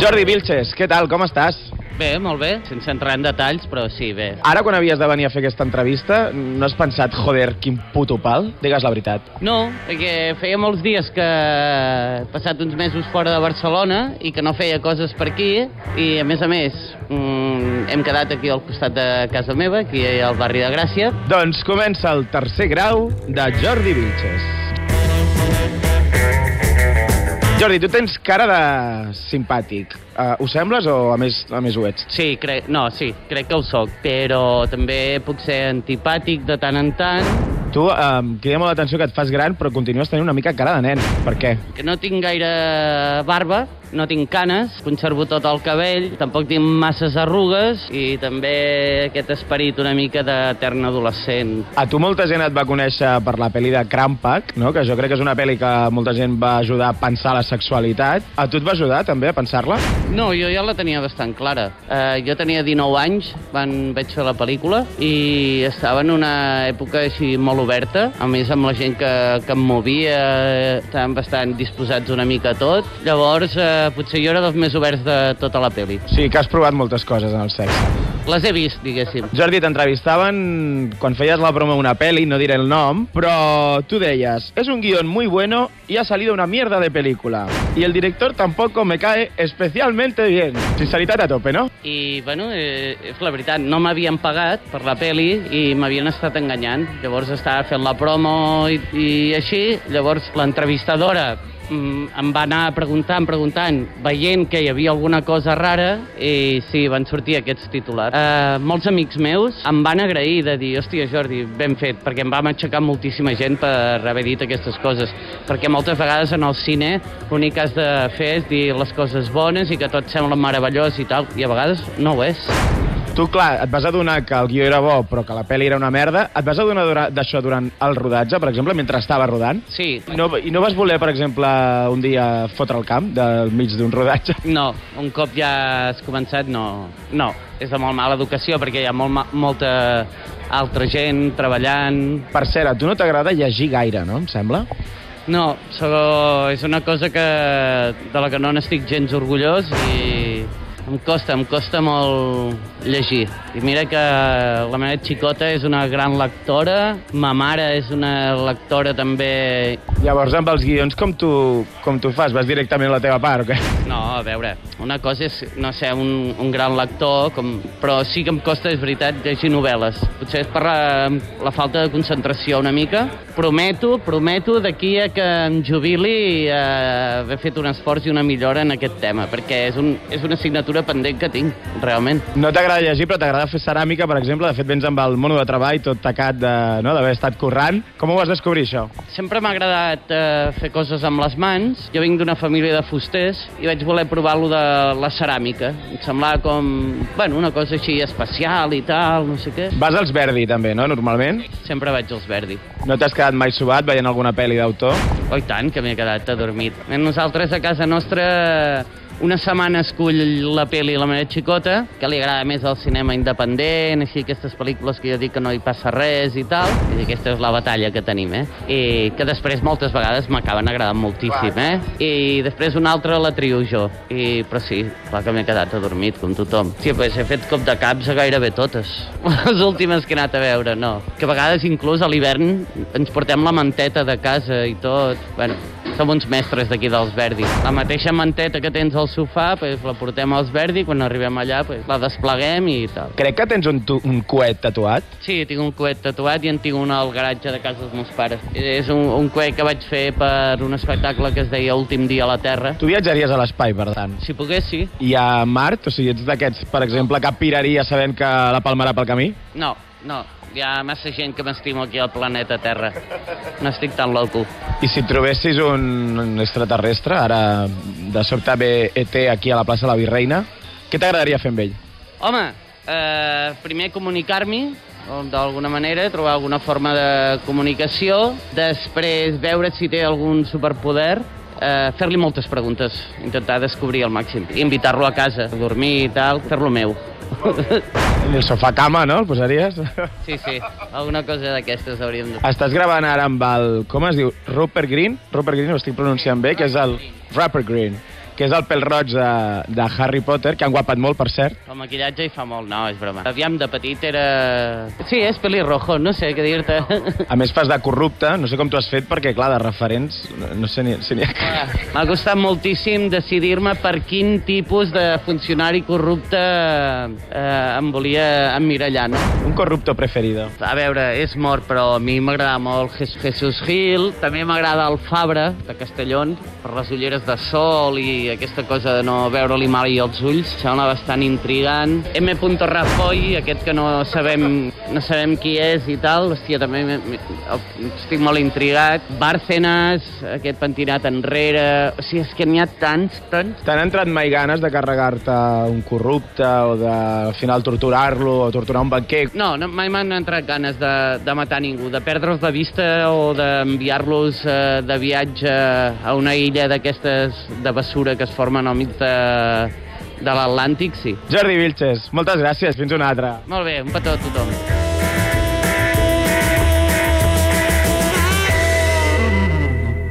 Jordi Vilches, què tal, com estàs? Bé, molt bé, sense entrar en detalls, però sí, bé. Ara, quan havies de venir a fer aquesta entrevista, no has pensat, joder, quin puto pal? Digues la veritat. No, perquè feia molts dies que he passat uns mesos fora de Barcelona i que no feia coses per aquí i, a més a més, mm, hem quedat aquí al costat de casa meva, aquí al barri de Gràcia. Doncs comença el tercer grau de Jordi Vilches. Jordi, tu tens cara de simpàtic. Uh, ho sembles o a més, a més ho ets? Sí, crec, no, sí, crec que ho sóc, però també puc ser antipàtic de tant en tant, Tu, em crida molt l'atenció que et fas gran, però continues tenint una mica cara de nen. Per què? que no tinc gaire barba, no tinc canes, conservo tot el cabell, tampoc tinc masses arrugues i també aquest esperit una mica d'etern adolescent. A tu molta gent et va conèixer per la pel·li de Crampac, no? que jo crec que és una pel·li que molta gent va ajudar a pensar la sexualitat. A tu et va ajudar també a pensar-la? No, jo ja la tenia bastant clara. Uh, jo tenia 19 anys quan vaig fer la pel·lícula i estava en una època així molt oberta, a més amb la gent que, que em movia, eh, estaven bastant disposats una mica a tot. Llavors, uh, potser jo era dels més oberts de tota la pel·li. Sí, que has provat moltes coses en el sexe. Les he vist, diguéssim. Jordi, t'entrevistaven quan feies la promo d'una pel·li, no diré el nom, però tu deies, es un guión muy bueno y ha salido una mierda de película. Y el director tampoco me cae especialmente bien. Sinceritat a tope, no? I, bueno, eh, és la veritat, no m'havien pagat per la peli i m'havien estat enganyant. Llavors estava fent la promo i, i així, llavors l'entrevistadora em va anar preguntant, preguntant, veient que hi havia alguna cosa rara i sí, van sortir aquests titulars. Uh, molts amics meus em van agrair de dir, hòstia, Jordi, ben fet, perquè em va aixecar moltíssima gent per haver dit aquestes coses, perquè moltes vegades en el cine l'únic que has de fer és dir les coses bones i que tot sembla meravellós i tal, i a vegades no ho és. Tu, clar, et vas adonar que el guió era bo, però que la pel·li era una merda. Et vas adonar d'això durant el rodatge, per exemple, mentre estava rodant? Sí, No, I no vas voler, per exemple, un dia fotre el camp del mig d'un rodatge? No, un cop ja has començat, no. No, és de molt mala educació perquè hi ha molt, ma- molta altra gent treballant. Per cert, a tu no t'agrada llegir gaire, no? Em sembla? No, so, és una cosa que, de la que no n'estic gens orgullós i em costa, em costa molt llegir. I mira que la meva xicota és una gran lectora, ma mare és una lectora també... Llavors, amb els guions, com tu, com tu fas? Vas directament a la teva part, o què? No, a veure, una cosa és, no sé, un, un gran lector, com, però sí que em costa, és veritat, llegir novel·les. Potser és per la, la falta de concentració una mica. Prometo, prometo d'aquí a que em jubili eh, haver fet un esforç i una millora en aquest tema, perquè és, un, és una assignatura pendent que tinc, realment. No t'agrada llegir, però t'agrada fer ceràmica, per exemple. De fet, vens amb el mono de treball tot tacat de- no, d'haver estat currant. Com ho vas descobrir, això? Sempre m'ha agradat eh, fer coses amb les mans. Jo vinc d'una família de fusters i vaig voler provar lo de la ceràmica. Em semblava com, bueno, una cosa així especial i tal, no sé què. Vas als Verdi, també, no?, normalment. Sempre vaig als Verdi. No t'has quedat mai subat veient alguna pel·li d'autor? Oh, tant, que m'he quedat adormit. Nosaltres a casa nostra una setmana escull la pel·li La meva xicota, que li agrada més el cinema independent, així aquestes pel·lícules que jo dic que no hi passa res i tal. I aquesta és la batalla que tenim, eh? I que després moltes vegades m'acaben agradant moltíssim, eh? I després una altra la trio jo. I, però sí, clar que m'he quedat adormit, com tothom. Sí, pues he fet cop de caps a gairebé totes. Les últimes que he anat a veure, no. Que a vegades inclús a l'hivern ens portem la manteta de casa i tot. Bueno, som uns mestres d'aquí dels Verdi. La mateixa manteta que tens al sofà, pues, la portem als Verdi, quan arribem allà pues, la despleguem i tal. Crec que tens un, tu, un coet tatuat. Sí, tinc un coet tatuat i en tinc un al garatge de casa dels meus pares. És un, un coet que vaig fer per un espectacle que es deia Últim dia a la Terra. Tu viatjaries a l'espai, per tant. Si pogués, sí. I a Mart, o sigui, ets d'aquests, per exemple, que piraria sabent que la palmarà pel camí? No, no. Hi ha massa gent que m'estimo aquí al planeta Terra. No estic tan loco. I si trobessis un, un extraterrestre, ara de sobte ve ET aquí a la plaça de la Virreina, què t'agradaria fer amb ell? Home, eh, primer comunicar-m'hi, d'alguna manera, trobar alguna forma de comunicació, després veure si té algun superpoder, eh, fer-li moltes preguntes, intentar descobrir al màxim, invitar-lo a casa, a dormir i tal, fer-lo meu. El sofà cama, no? El posaries? Sí, sí, alguna cosa d'aquestes hauríem de... Estàs gravant ara amb el... Com es diu? Rupert Green? Rupert Green, ho estic pronunciant bé, que és el... Rupert Green. Que és el pèl roig de, de Harry Potter, que han guapat molt, per cert. El maquillatge hi fa molt, no, és broma. Aviam, de petit era... Sí, és pelirrojo, no sé què dir-te. A més, fas de corrupte, no sé com t'ho has fet, perquè, clar, de referents, no, no sé ni, si n'hi ha... M'ha costat moltíssim decidir-me per quin tipus de funcionari corrupte eh, em volia emmirallar, no? Un corrupto preferido. A veure, és mort, però a mi m'agrada molt Jes- Jesús Gil, també m'agrada el Fabra, de Castellón, per les ulleres de sol i aquesta cosa de no veure-li mai els ulls, sembla bastant intrigant. M. Rajoy, aquest que no sabem, no sabem qui és i tal, hòstia, també estic molt intrigat. Bárcenas, aquest pentinat enrere... O sigui, és que n'hi ha tants, tants... T'han entrat mai ganes de carregar-te un corrupte o de, al final, torturar-lo o torturar un banquer? No, no mai m'han entrat ganes de, de matar ningú, de perdre'ls de vista o d'enviar-los eh, de viatge a una illa d'aquestes de bessura que es formen al mig de, de l'Atlàntic, sí. Jordi Vilches, moltes gràcies. Fins una altra. Molt bé, un petó a tothom.